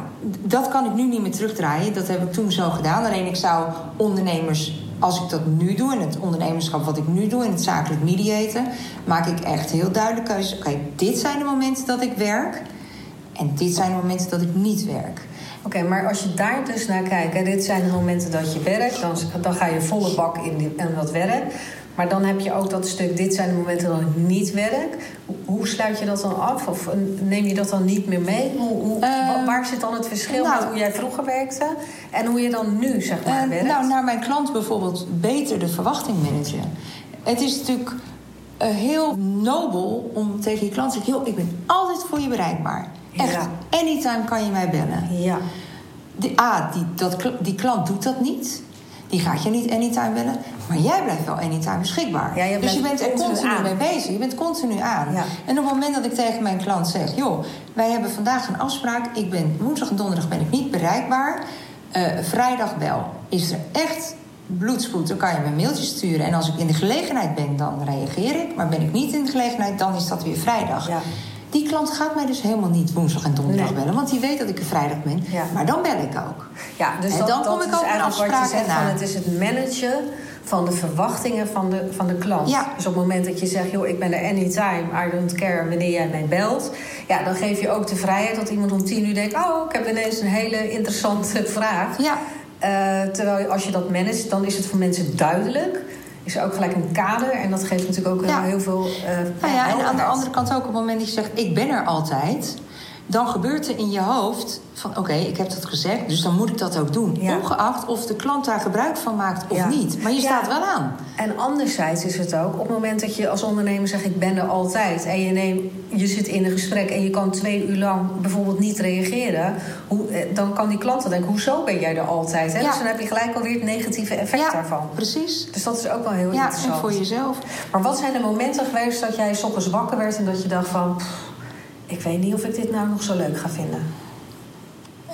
dat kan ik nu niet meer terugdraaien. Dat heb ik toen zo gedaan. Alleen ik zou ondernemers als ik dat nu doe, in het ondernemerschap wat ik nu doe, in het zakelijk mediaten, maak ik echt heel duidelijk keuzes. Oké, dit zijn de momenten dat ik werk. En dit zijn de momenten dat ik niet werk. Oké, maar als je daar dus naar kijkt, hè, dit zijn de momenten dat je werkt, dan, dan ga je volle bak in, die, in dat werk. Maar dan heb je ook dat stuk, dit zijn de momenten dat ik niet werk. Hoe sluit je dat dan af? Of neem je dat dan niet meer mee? Hoe, hoe, uh, waar zit dan het verschil nou, met hoe jij vroeger werkte en hoe je dan nu zeg maar uh, werkt? Nou, naar mijn klant bijvoorbeeld beter de verwachting managen. Het is natuurlijk uh, heel nobel om tegen je klant te zeggen: joh, ik ben altijd voor je bereikbaar. Echt, ja. anytime kan je mij bellen. Ja. Die, A, die, dat, die klant doet dat niet. Die gaat je niet anytime bellen. Maar jij blijft wel anytime beschikbaar. Ja, je dus je bent er continu aan. mee bezig. Je bent continu aan. Ja. En op het moment dat ik tegen mijn klant zeg... joh, wij hebben vandaag een afspraak. Ik ben woensdag en donderdag ben ik niet bereikbaar. Uh, vrijdag wel. Is er echt bloedspoed, dan kan je me een mailtje sturen. En als ik in de gelegenheid ben, dan reageer ik. Maar ben ik niet in de gelegenheid, dan is dat weer vrijdag. Ja. Die klant gaat mij dus helemaal niet woensdag en donderdag bellen. Want die weet dat ik er vrijdag ben. Ja. Maar dan bel ik ook. Ja, dus en dat, dan dat kom ik ook een afspraak zegt na. van het is het managen van de verwachtingen van de, van de klant. Ja. Dus op het moment dat je zegt, joh, ik ben er anytime, I don't care wanneer jij mij belt. Ja, dan geef je ook de vrijheid dat iemand om tien uur denkt, oh, ik heb ineens een hele interessante vraag. Ja. Uh, terwijl als je dat managt, dan is het voor mensen duidelijk. Is er ook gelijk een kader en dat geeft natuurlijk ook Ja. heel veel. Uh, Nou ja, en aan de andere kant ook op het moment dat je zegt... ik ben er altijd... dan gebeurt er in je hoofd van... oké, ik heb dat gezegd, dus dan moet ik dat ook doen. Ja. Ongeacht of de klant daar gebruik van maakt of Ja. niet. Maar je Ja. staat wel aan. En anderzijds is het ook, op het moment dat je als ondernemer zegt: Ik ben er altijd. en je, neemt, je zit in een gesprek en je kan twee uur lang bijvoorbeeld niet reageren. Hoe, eh, dan kan die klant dan denken: Hoezo ben jij er altijd? Hè? Ja. Dus dan heb je gelijk alweer het negatieve effect ja, daarvan. precies. Dus dat is ook wel heel Ja, interessant. en voor jezelf. Maar wat zijn de momenten geweest dat jij 's ochtends wakker werd en dat je dacht van. "Pff, Ik weet niet of ik dit nou nog zo leuk ga vinden.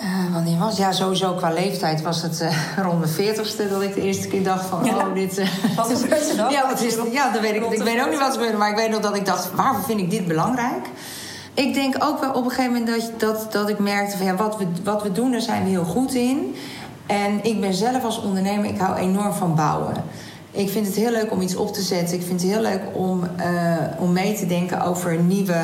Eh, wanneer was Ja, sowieso qua leeftijd was het eh, *laughs* rond mijn veertigste... dat ik de eerste keer dacht van... Ja. oh, dit... eh, *laughs* Wat gebeurt er dan? Ja, wat is, ja dat weet ik. Ik de weet ook niet wat 40. gebeurde, maar ik weet nog dat ik dacht: waarvoor vind ik dit belangrijk? Ik denk ook wel op een gegeven moment dat, dat, dat ik merkte van ja, wat we, wat we doen, daar zijn we heel goed in. En ik ben zelf als ondernemer, ik hou enorm van bouwen. Ik vind het heel leuk om iets op te zetten. Ik vind het heel leuk om, om mee te denken over nieuwe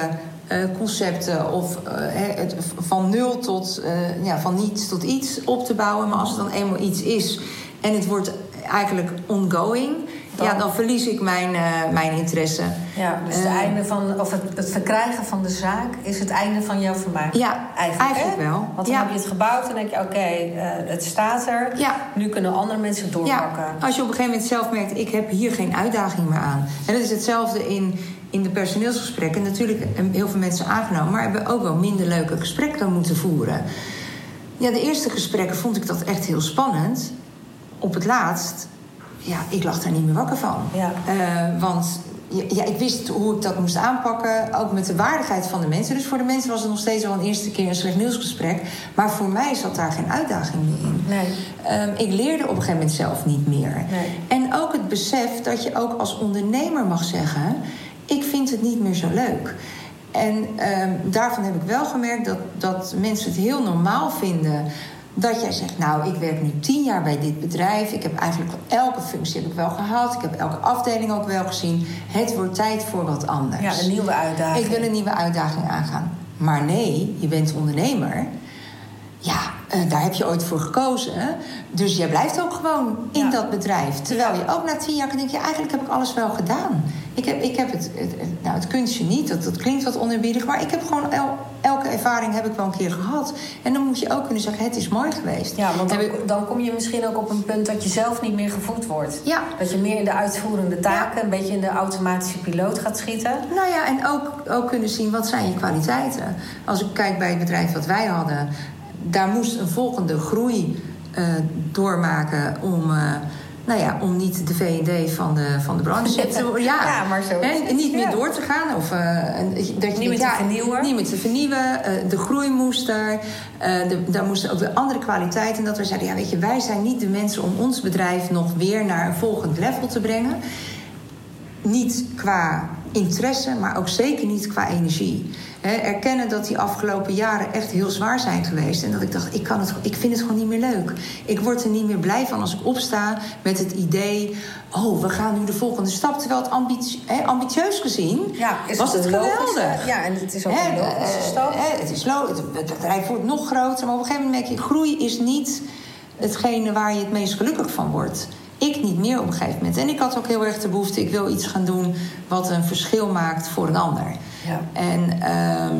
concepten. Of eh, het, van nul tot, eh, ja, van niets tot iets op te bouwen. Maar als het dan eenmaal iets is en het wordt eigenlijk ongoing... Dan- Ja, dan verlies ik mijn, eh, mijn interesse. Ja, dus het, Eh, einde van, of het, het verkrijgen van de zaak is het einde van jouw vermaak. Ja, eigenlijk, wel. Want dan Ja. heb je het gebouwd en denk je, oké, eh, het staat er. Ja. Nu kunnen andere mensen doorpakken. Ja, als je op een gegeven moment zelf merkt, ik heb hier geen uitdaging meer aan. En dat is hetzelfde in, in de personeelsgesprekken. Natuurlijk hebben heel veel mensen aangenomen, maar hebben ook wel minder leuke gesprekken moeten voeren. Ja, de eerste gesprekken vond ik dat echt heel spannend. Op het laatst, ja, ik lag daar niet meer wakker van. Ja. Eh, want ja, ik wist hoe ik dat moest aanpakken, ook met de waardigheid van de mensen. Dus voor de mensen was het nog steeds wel een eerste keer een slecht nieuwsgesprek. Maar voor mij zat daar geen uitdaging meer in. Nee. Ehm, ik leerde op een gegeven moment zelf niet meer. Nee. En ook het besef dat je ook als ondernemer mag zeggen: ik vind het niet meer zo leuk. En ehm, daarvan heb ik wel gemerkt dat, dat mensen het heel normaal vinden. Dat jij zegt, nou, ik werk nu tien jaar bij dit bedrijf. Ik heb eigenlijk elke functie heb ik wel gehad. Ik heb elke afdeling ook wel gezien. Het wordt tijd voor wat anders. Ja, een nieuwe uitdaging. Ik wil een nieuwe uitdaging aangaan. Maar nee, je bent ondernemer. Ja, eh, daar heb je ooit voor gekozen. Dus jij blijft ook gewoon in Ja. dat bedrijf. Terwijl je ook na tien jaar kan denken... Ja, eigenlijk heb ik alles wel gedaan. Ik heb, ik heb het, het, het- nou, het kunstje niet, dat, dat klinkt wat oneerbiedig... maar ik heb gewoon el- elke ervaring heb ik wel een keer gehad. En dan moet je ook kunnen zeggen, het is mooi geweest. Ja, want dan, ik- dan kom je misschien ook op een punt dat je zelf niet meer gevoed wordt. Ja. Dat je meer in de uitvoerende taken, een beetje in de automatische piloot gaat schieten. Nou ja, en ook, ook kunnen zien wat zijn je kwaliteiten. Als ik kijk bij het bedrijf wat wij hadden, daar moest een volgende groei eh, doormaken om. eh, nou ja, om niet de V&D van de, van de branche te worden. *laughs* Ja, Ja, maar zo Hè, niet meer ja. door te gaan. Of, eh, dat je Niet denkt, meer te ja, vernieuwen. Niet meer te vernieuwen. eh, de groei moest er. eh, de, daar moesten ook weer andere kwaliteiten. En dat we zeiden, ja, weet je, wij zijn niet de mensen om ons bedrijf nog weer naar een volgend level te brengen. Niet qua interesse, maar ook zeker niet qua energie. Erkennen dat die afgelopen jaren echt heel zwaar zijn geweest. En dat ik dacht, ik, kan het, ik vind het gewoon niet meer leuk. Ik word er niet meer blij van als ik opsta met het idee... oh, we gaan nu de volgende stap. Terwijl het ambitie, ambitieus gezien Ja, is was het, geweldig. Ja, en het is ook Hè, een logische eh, stap. hè, het, is lo- het, het bedrijf wordt nog groter. Maar op een gegeven moment merk je... groei is niet hetgene waar je het meest gelukkig van wordt. Ik niet meer op een gegeven moment. En ik had ook heel erg de behoefte, ik wil iets gaan doen wat een verschil maakt voor een ander. Ja. En, ehm,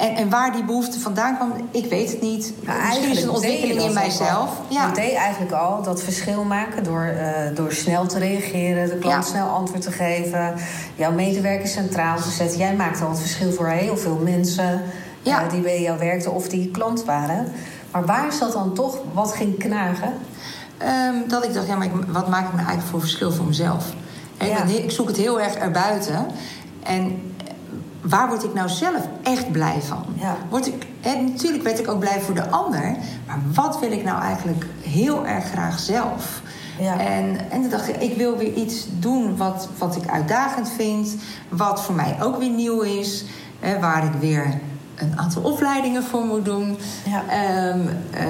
en, en waar die behoefte vandaan kwam, ik weet het niet. Maar Misschien is een ontwikkeling in dat mijzelf. al. Ja. Deed eigenlijk al dat verschil maken door, eh, door snel te reageren, de klant Ja. snel antwoord te geven, jouw medewerkers centraal te zetten. Jij maakte al het verschil voor heel veel mensen Ja. eh, die bij jou werkten of die klant waren. Maar waar zat dan toch wat ging knagen? Ehm, dat ik dacht, ja, maar ik, wat maak ik nou eigenlijk voor verschil voor mezelf? Ja. want Ik zoek het heel erg erbuiten. En waar word ik nou zelf echt blij van? Ja. Word ik, hè, natuurlijk werd ik ook blij voor de ander. Maar wat wil ik nou eigenlijk heel erg graag zelf? Ja. En, en toen dacht ik, ik wil weer iets doen wat, wat ik uitdagend vind. Wat voor mij ook weer nieuw is. Hè, waar ik weer een aantal opleidingen voor moet doen. Ja. Ehm, eh,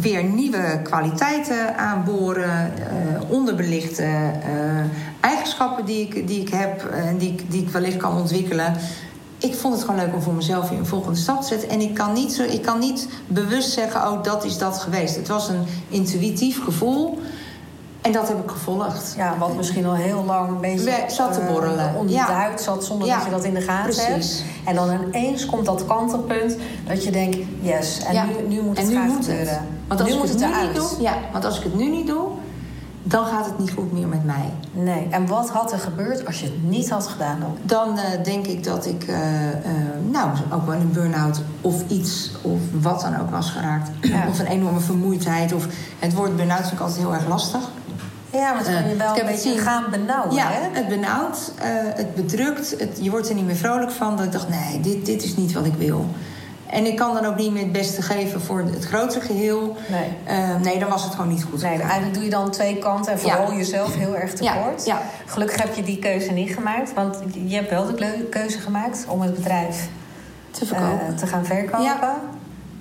weer nieuwe kwaliteiten aanboren. eh, onderbelichte eh, eigenschappen die ik, die ik heb en die, ik- die ik wellicht kan ontwikkelen. Ik vond het gewoon leuk om voor mezelf weer een volgende stap te zetten. En ik kan niet, zo, ik kan niet bewust zeggen, oh, dat is dat geweest. Het was een intuïtief gevoel. En dat heb ik gevolgd. Ja, wat misschien al heel lang een beetje We- zat te eh, borrelen. Ja. zat zonder Ja, dat je dat in de gaten precies. hebt. En dan ineens komt dat kantelpunt dat je denkt, yes, en Ja. nu, nu moet het en nu gaan moet gebeuren. het. Want als nu ik moet het het nu niet doe, ja, want als ik het nu niet doe, dan gaat het niet goed meer met mij. Nee, en wat had er gebeurd als je het niet had gedaan dan? Dan eh, denk ik dat ik, eh, nou, ook wel een burn-out of iets, of wat dan ook was geraakt. Ja. Of een enorme vermoeidheid. Of het woord burn-out vind ik altijd heel erg lastig. Ja, maar het kan je Eh, wel ik een beetje zien. gaan benauwen, ja, hè? het benauwt, eh, het bedrukt. Het, je wordt er niet meer vrolijk van. Dat ik dacht, nee, dit, dit is niet wat ik wil. En ik kan dan ook niet meer het beste geven voor het grotere geheel. Nee. Eh, nee, dan was het gewoon niet goed. Nee, eigenlijk doe je dan twee kanten en vooral jezelf heel erg Ja, tekort. ja. Gelukkig heb je die keuze niet gemaakt, want je hebt wel de keuze gemaakt om het bedrijf Te verkopen. te gaan verkopen.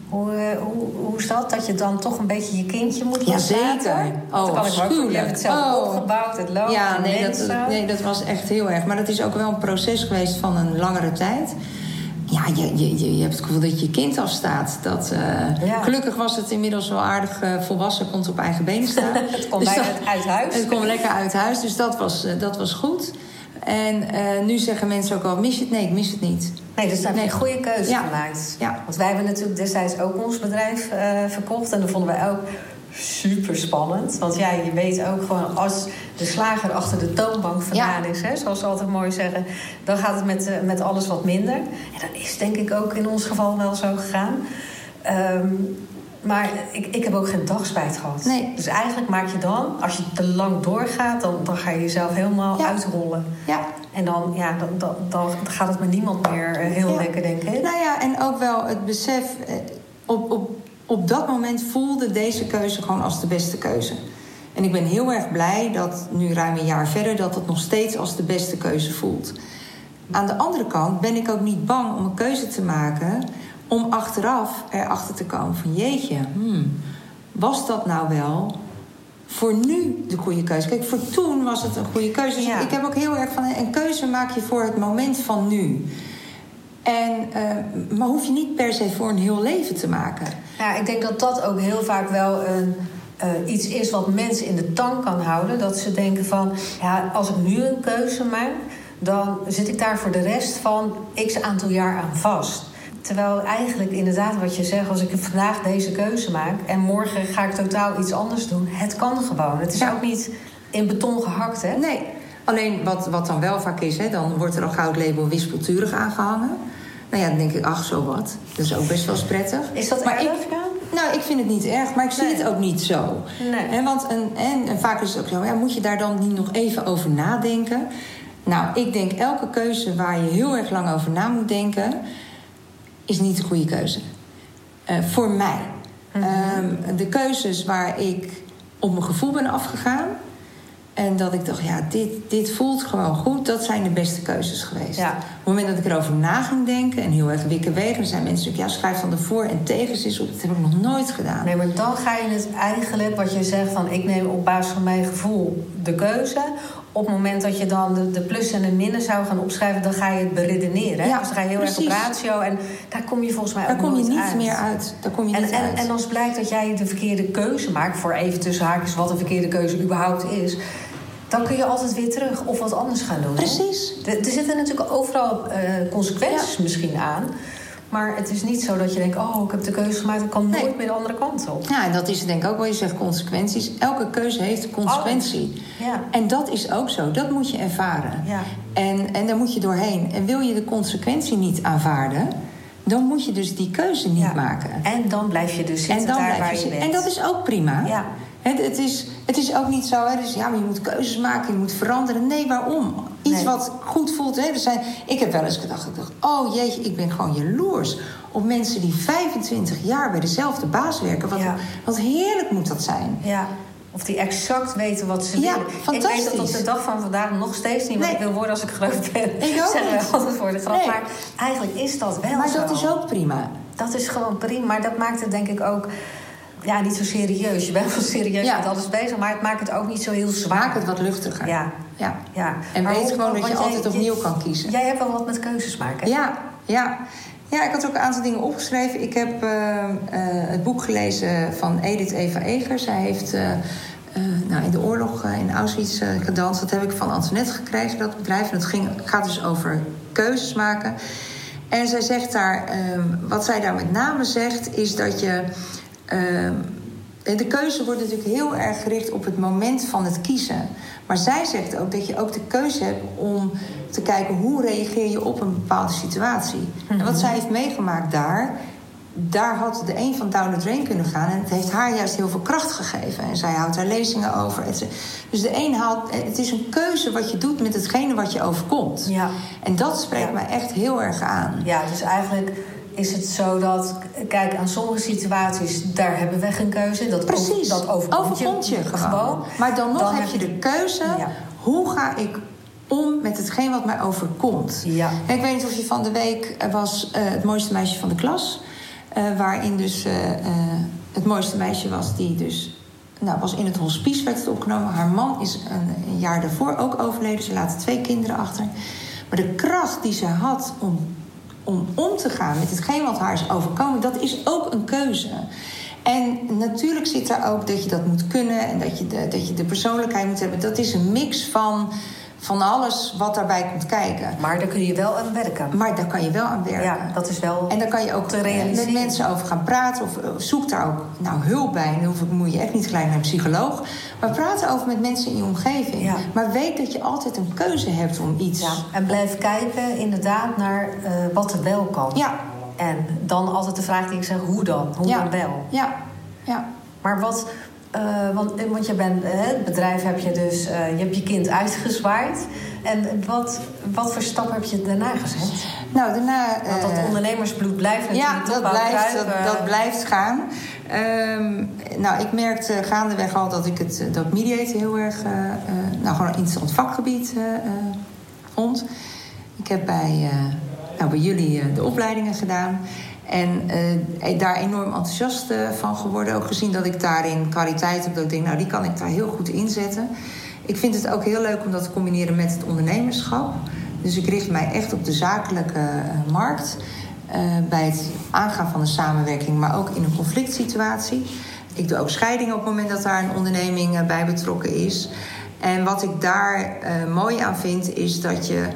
Hoe, eh, hoe, hoe is dat? Dat je dan toch een beetje je kindje moet Ja, zeker. Oh, kan ik ook Je hebt het zelf. Oh. opgebouwd, het loopt, Ja, nee dat, nee, dat was echt heel erg. Maar dat is ook wel een proces geweest van een langere tijd. Ja, je, je, je, hebt het gevoel dat je kind afstaat. Dat, eh, Ja. Gelukkig was het inmiddels wel aardig eh, volwassen, kon het op eigen benen staan. *laughs* Het komt Dus bijna dat- uit huis. Het kwam lekker uit huis, dus dat was, dat was goed. En nu zeggen mensen ook wel, mis je het? Nee, ik mis het niet. Nee, dus daar heb je een goede keuze Ja. gemaakt. Ja. Want wij hebben natuurlijk destijds ook ons bedrijf eh, verkocht. En dat vonden wij ook super spannend. Want ja, je weet ook gewoon als de slager achter de toonbank vandaan is, hè, zoals ze altijd mooi zeggen, dan gaat het met, eh, met alles wat minder. En dat is denk ik ook in ons geval wel zo gegaan. Ehm, maar ik, ik heb ook geen dagspijt gehad. Nee. Dus eigenlijk maak je dan, als je te lang doorgaat, dan, dan ga je jezelf helemaal Ja. uitrollen. Ja, En dan, ja, dan, dan, dan gaat het met niemand meer eh, heel Ja. lekker, denk ik. Nou ja, en ook wel het besef. eh, Op, op, op dat moment voelde deze keuze gewoon als de beste keuze. En ik ben heel erg blij dat nu ruim een jaar verder dat het nog steeds als de beste keuze voelt. Aan de andere kant ben ik ook niet bang om een keuze te maken om achteraf erachter te komen van jeetje, hmm, was dat nou wel voor nu de goede keuze? Kijk, voor toen was het een goede keuze. Dus Ja. ik heb ook heel erg van een keuze maak je voor het moment van nu. En, eh, maar hoef je niet per se voor een heel leven te maken. Ja, ik denk dat dat ook heel vaak wel een, eh, iets is wat mensen in de tang kan houden. Dat ze denken van, ja, als ik nu een keuze maak... dan zit ik daar voor de rest van x aantal jaar aan vast. Terwijl eigenlijk inderdaad wat je zegt... als ik vandaag deze keuze maak en morgen ga ik totaal iets anders doen... het kan gewoon. Het is Ja. ook niet in beton gehakt, hè? Nee, alleen wat, wat dan wel vaak is, hè, dan wordt er een goudlabel wispelturig aangehangen. Nou ja, dan denk ik, ach, zo wat. Dat is ook best wel eens prettig. Is dat maar erg, ik? Nou, ik vind het niet erg, maar ik zie Nee. het ook niet zo. Nee. Hè, want een, en, en vaak is het ook zo, ja, moet je daar dan niet nog even over nadenken? Nou, ik denk elke keuze waar je heel erg lang over na moet denken, is niet de goede keuze. Eh, voor mij. Mhm. Ehm, de keuzes waar ik op mijn gevoel ben afgegaan. En dat ik dacht, ja, dit, dit voelt gewoon goed. Dat zijn de beste keuzes geweest. Ja. Op het moment dat ik erover na ging denken en heel erg wikken wegen... zijn mensen natuurlijk, ja, schrijf dan de voor- en tegens eens op. Dat heb ik nog nooit gedaan. Nee, maar dan ga je het eigenlijk, wat je zegt van ik neem op basis van mijn gevoel de keuze. Op het moment dat je dan de, de plus en de minnen zou gaan opschrijven, dan ga je het beredeneren. Hè? Ja, dus dan ga je heel precies. erg op ratio. En daar kom je volgens mij Daar ook kom je niet uit. meer uit. Daar kom je En, niet en, uit. en als blijkt dat jij de verkeerde keuze maakt, voor even tussen haakjes wat een verkeerde keuze überhaupt is, dan kun je altijd weer terug of wat anders gaan doen. hè? Precies. Er, er zitten natuurlijk overal eh, consequenties misschien aan. Maar het is niet zo dat je denkt, oh, ik heb de keuze gemaakt, ik kan Nee. nooit meer de andere kant op. Ja, en dat is denk ik ook wel. Je zegt consequenties. Elke keuze heeft een consequentie. Ja. En dat is ook zo. Dat moet je ervaren. Ja. En, en daar moet je doorheen. En wil je de consequentie niet aanvaarden... dan moet je dus die keuze niet Ja. maken. En dan blijf je dus zitten En dan daar blijf waar je je bent. En dat is ook prima. Ja. Het, het, is, het is ook niet zo, hè, dus, ja, maar je moet keuzes maken, je moet veranderen. Nee, waarom? Iets Nee. wat goed voelt. Hè. Er zijn, ik heb wel eens gedacht, ik dacht, oh jeetje, ik ben gewoon jaloers op mensen die 25 jaar bij dezelfde baas werken. Wat, Ja. wat heerlijk moet dat zijn. Ja. Of die exact weten wat ze Ja, willen. Ik weet dat op de dag van vandaag nog steeds niet wat Nee. ik wil worden als ik groot ben. Ik ook Zeggen we altijd voor de grap. Nee. Maar eigenlijk is dat wel Maar zo. dat is ook prima. Dat is gewoon prima. Maar dat maakt het denk ik ook... Ja, niet zo serieus. Je bent wel serieus Ja. met alles bezig. Maar het maakt het ook niet zo heel zwaar. Maak het wat luchtiger. Ja. ja. Ja. En Maar weet gewoon dat je jij- altijd opnieuw kan kiezen. Jij hebt wel wat met keuzes maken. hè? Ja, ja. Ja, ik had ook een aantal dingen opgeschreven. Ik heb eh, eh, het boek gelezen van Edith Eva Eger. Zij heeft eh, nou, in de oorlog in Auschwitz gedanst. Dat heb ik van Antoinette gekregen, dat bedrijf. En het ging, gaat dus over keuzes maken. En zij zegt daar, wat zij daar met name zegt, is dat je. Ehm, de keuze wordt natuurlijk heel erg gericht op het moment van het kiezen. Maar zij zegt ook dat je ook de keuze hebt om te kijken hoe reageer je op een bepaalde situatie. En wat zij heeft meegemaakt daar, daar had de een van down the drain kunnen gaan. En het heeft haar juist heel veel kracht gegeven. En zij houdt daar lezingen over. Dus de een haalt. Het is een keuze wat je doet met hetgene wat je overkomt. Ja. En dat spreekt Ja. mij echt heel erg aan. Ja, dus eigenlijk is het zo dat... Kijk, aan sommige situaties, daar hebben we geen keuze. Dat Precies, dat overkomt, je, gewoon. Maar dan nog Dan heb je de keuze, Ja. hoe ga ik om met hetgeen wat mij overkomt. Ja. En ik weet niet of je van de week eh, was eh, het mooiste meisje van de klas. eh, waarin dus het mooiste meisje was die dus... Nou, was in het hospice werd het opgenomen. Haar man is een, een jaar daarvoor ook overleden. Ze laten twee kinderen achter. Maar de kracht die ze had om, om om te gaan met hetgeen wat haar is overkomen... dat is ook een keuze. En natuurlijk zit daar ook dat je dat moet kunnen... en dat je de, dat je de persoonlijkheid moet hebben. Dat is een mix van, van alles wat daarbij komt kijken. Maar daar kun je wel aan werken. Maar daar kan je wel aan werken. Ja, dat is wel En daar kan je ook met mensen over gaan praten. Of eh, zoek daar ook nou, hulp bij. En dan moet je echt niet gelijk naar een psycholoog. Maar praat over met mensen in je omgeving. Ja. Maar weet dat je altijd een keuze hebt om iets. Ja, en blijf kijken inderdaad naar eh, wat er wel kan. Ja. En dan altijd de vraag die ik zeg, hoe dan? Hoe ja. dan wel? Ja. ja. Maar wat, eh, want, eh, want je bent, eh, het bedrijf heb je dus, je hebt je kind uitgezwaaid. En wat, wat voor stap heb je daarna gezet? Nou, daarna... Want dat ondernemersbloed blijft Ja, natuurlijk dat toch wel blijft, dat, dat blijft gaan. Ehm, nou, ik merkte gaandeweg al dat ik het, dat mediaten heel erg... nou, gewoon een interessant vakgebied vond. Ik heb bij, nou, bij jullie de opleidingen gedaan. En eh, daar enorm enthousiast eh, van geworden. Ook gezien dat ik daarin kwaliteit heb. Dat ik denk, nou, die kan ik daar heel goed inzetten. Ik vind het ook heel leuk om dat te combineren met het ondernemerschap. Dus ik richt mij echt op de zakelijke eh, markt. bij het aangaan van een samenwerking, maar ook in een conflict situatie. Ik doe ook scheidingen op het moment dat daar een onderneming bij betrokken is. En wat ik daar mooi aan vind, is dat je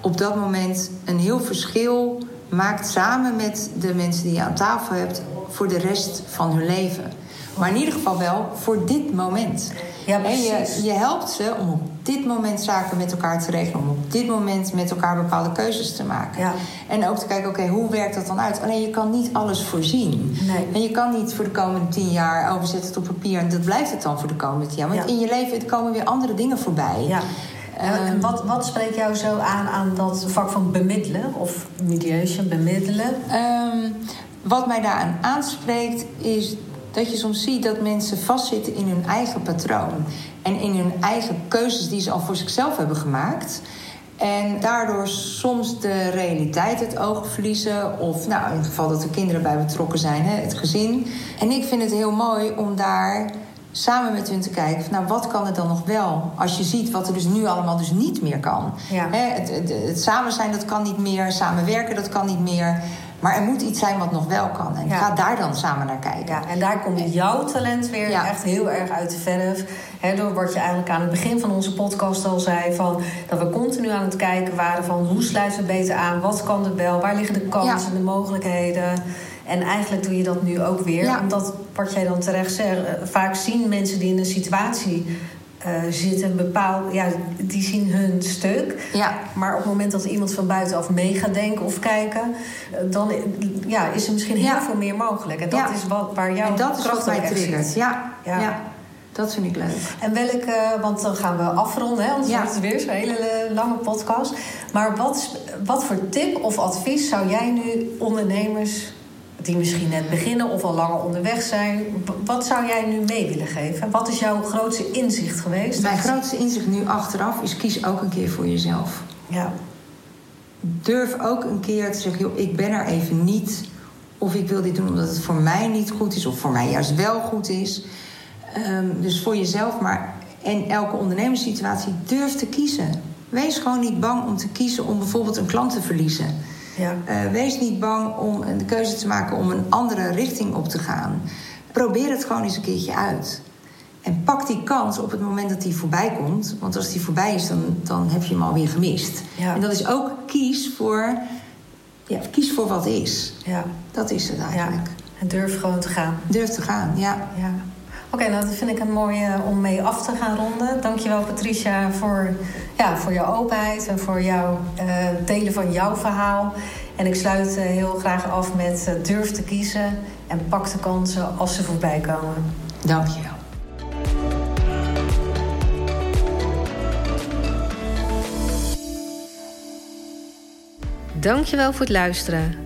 op dat moment een heel verschil maakt samen met de mensen die je aan tafel hebt voor de rest van hun leven. Maar in ieder geval wel voor dit moment. Ja, je, je helpt ze om op dit moment zaken met elkaar te regelen, om op dit moment met elkaar bepaalde keuzes te maken. Ja. En ook te kijken, oké, hoe werkt dat dan uit? Alleen je kan niet alles voorzien. Nee. En je kan niet voor de komende tien jaar overzetten het op papier en dat blijft het dan voor de komende tien jaar. Want Ja. in je leven komen weer andere dingen voorbij. Ja. En Ehm, wat, wat spreekt jou zo aan aan dat vak van bemiddelen? Of mediation, bemiddelen? Ehm, wat mij daaraan aanspreekt is dat je soms ziet dat mensen vastzitten in hun eigen patroon. En in hun eigen keuzes die ze al voor zichzelf hebben gemaakt. En daardoor soms de realiteit het oog verliezen. Of nou, in het geval dat er kinderen bij betrokken zijn, hè, het gezin. En ik vind het heel mooi om daar samen met hun te kijken, nou wat kan er dan nog wel? Als je ziet wat er dus nu allemaal dus niet meer kan. Ja. Hè, het, het, het samen zijn, dat kan niet meer. Samenwerken, dat kan niet meer. Maar er moet iets zijn wat nog wel kan. En Ja. ga daar dan samen naar kijken. Ja, en daar komt jouw talent weer Ja. echt heel erg uit de verf. Door wat je eigenlijk aan het begin van onze podcast al zei... Van, dat we continu aan het kijken waren van hoe sluiten we beter aan... wat kan er wel, waar liggen de kansen, Ja. de mogelijkheden... En eigenlijk doe je dat nu ook weer. Ja. Omdat, wat jij dan terecht zegt... eh, vaak zien mensen die in een situatie eh, zitten... bepaald, ja, die zien hun stuk... Ja. Maar op het moment dat iemand van buitenaf mee gaat denken of kijken, eh, dan ja, is er misschien heel Ja. veel meer mogelijk. En dat Ja. is wat, waar jouw en dat is wat mij triggert. Ja, Ja. dat vind ik leuk. En welke, want dan gaan we afronden, hè, wordt het weer zo'n hele lange podcast. Maar wat, wat voor tip of advies zou jij nu ondernemers die misschien net beginnen of al langer onderweg zijn, wat zou jij nu mee willen geven? Wat is jouw grootste inzicht geweest? Mijn grootste inzicht nu achteraf is kies ook een keer voor jezelf. Ja, Durf ook een keer te zeggen, joh, ik ben er even niet. Of ik wil dit doen omdat het voor mij niet goed is. Of voor mij juist wel goed is. Ehm, dus voor jezelf, maar in elke ondernemerssituatie durf te kiezen. Wees gewoon niet bang om te kiezen om bijvoorbeeld een klant te verliezen. Ja, Eh, wees niet bang om de keuze te maken om een andere richting op te gaan. Probeer het gewoon eens een keertje uit. En pak die kans op het moment dat die voorbij komt. Want als die voorbij is, dan, dan heb je hem alweer gemist. Ja. En dat is ook kies voor, ja, kies voor wat is. ja, Dat is het ja. eigenlijk. En durf gewoon te gaan. Durf te gaan, ja. Ja. Oké, nou dat vind ik een mooie om mee af te gaan ronden. Dankjewel Patricia voor, ja, voor jouw openheid en voor jouw eh, delen van jouw verhaal. En ik sluit eh, heel graag af met eh, durf te kiezen en pak de kansen als ze voorbij komen. Dank je wel. Dankjewel voor het luisteren.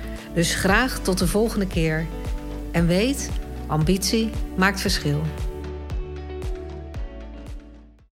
Dus graag tot de volgende keer. En weet, ambitie maakt verschil.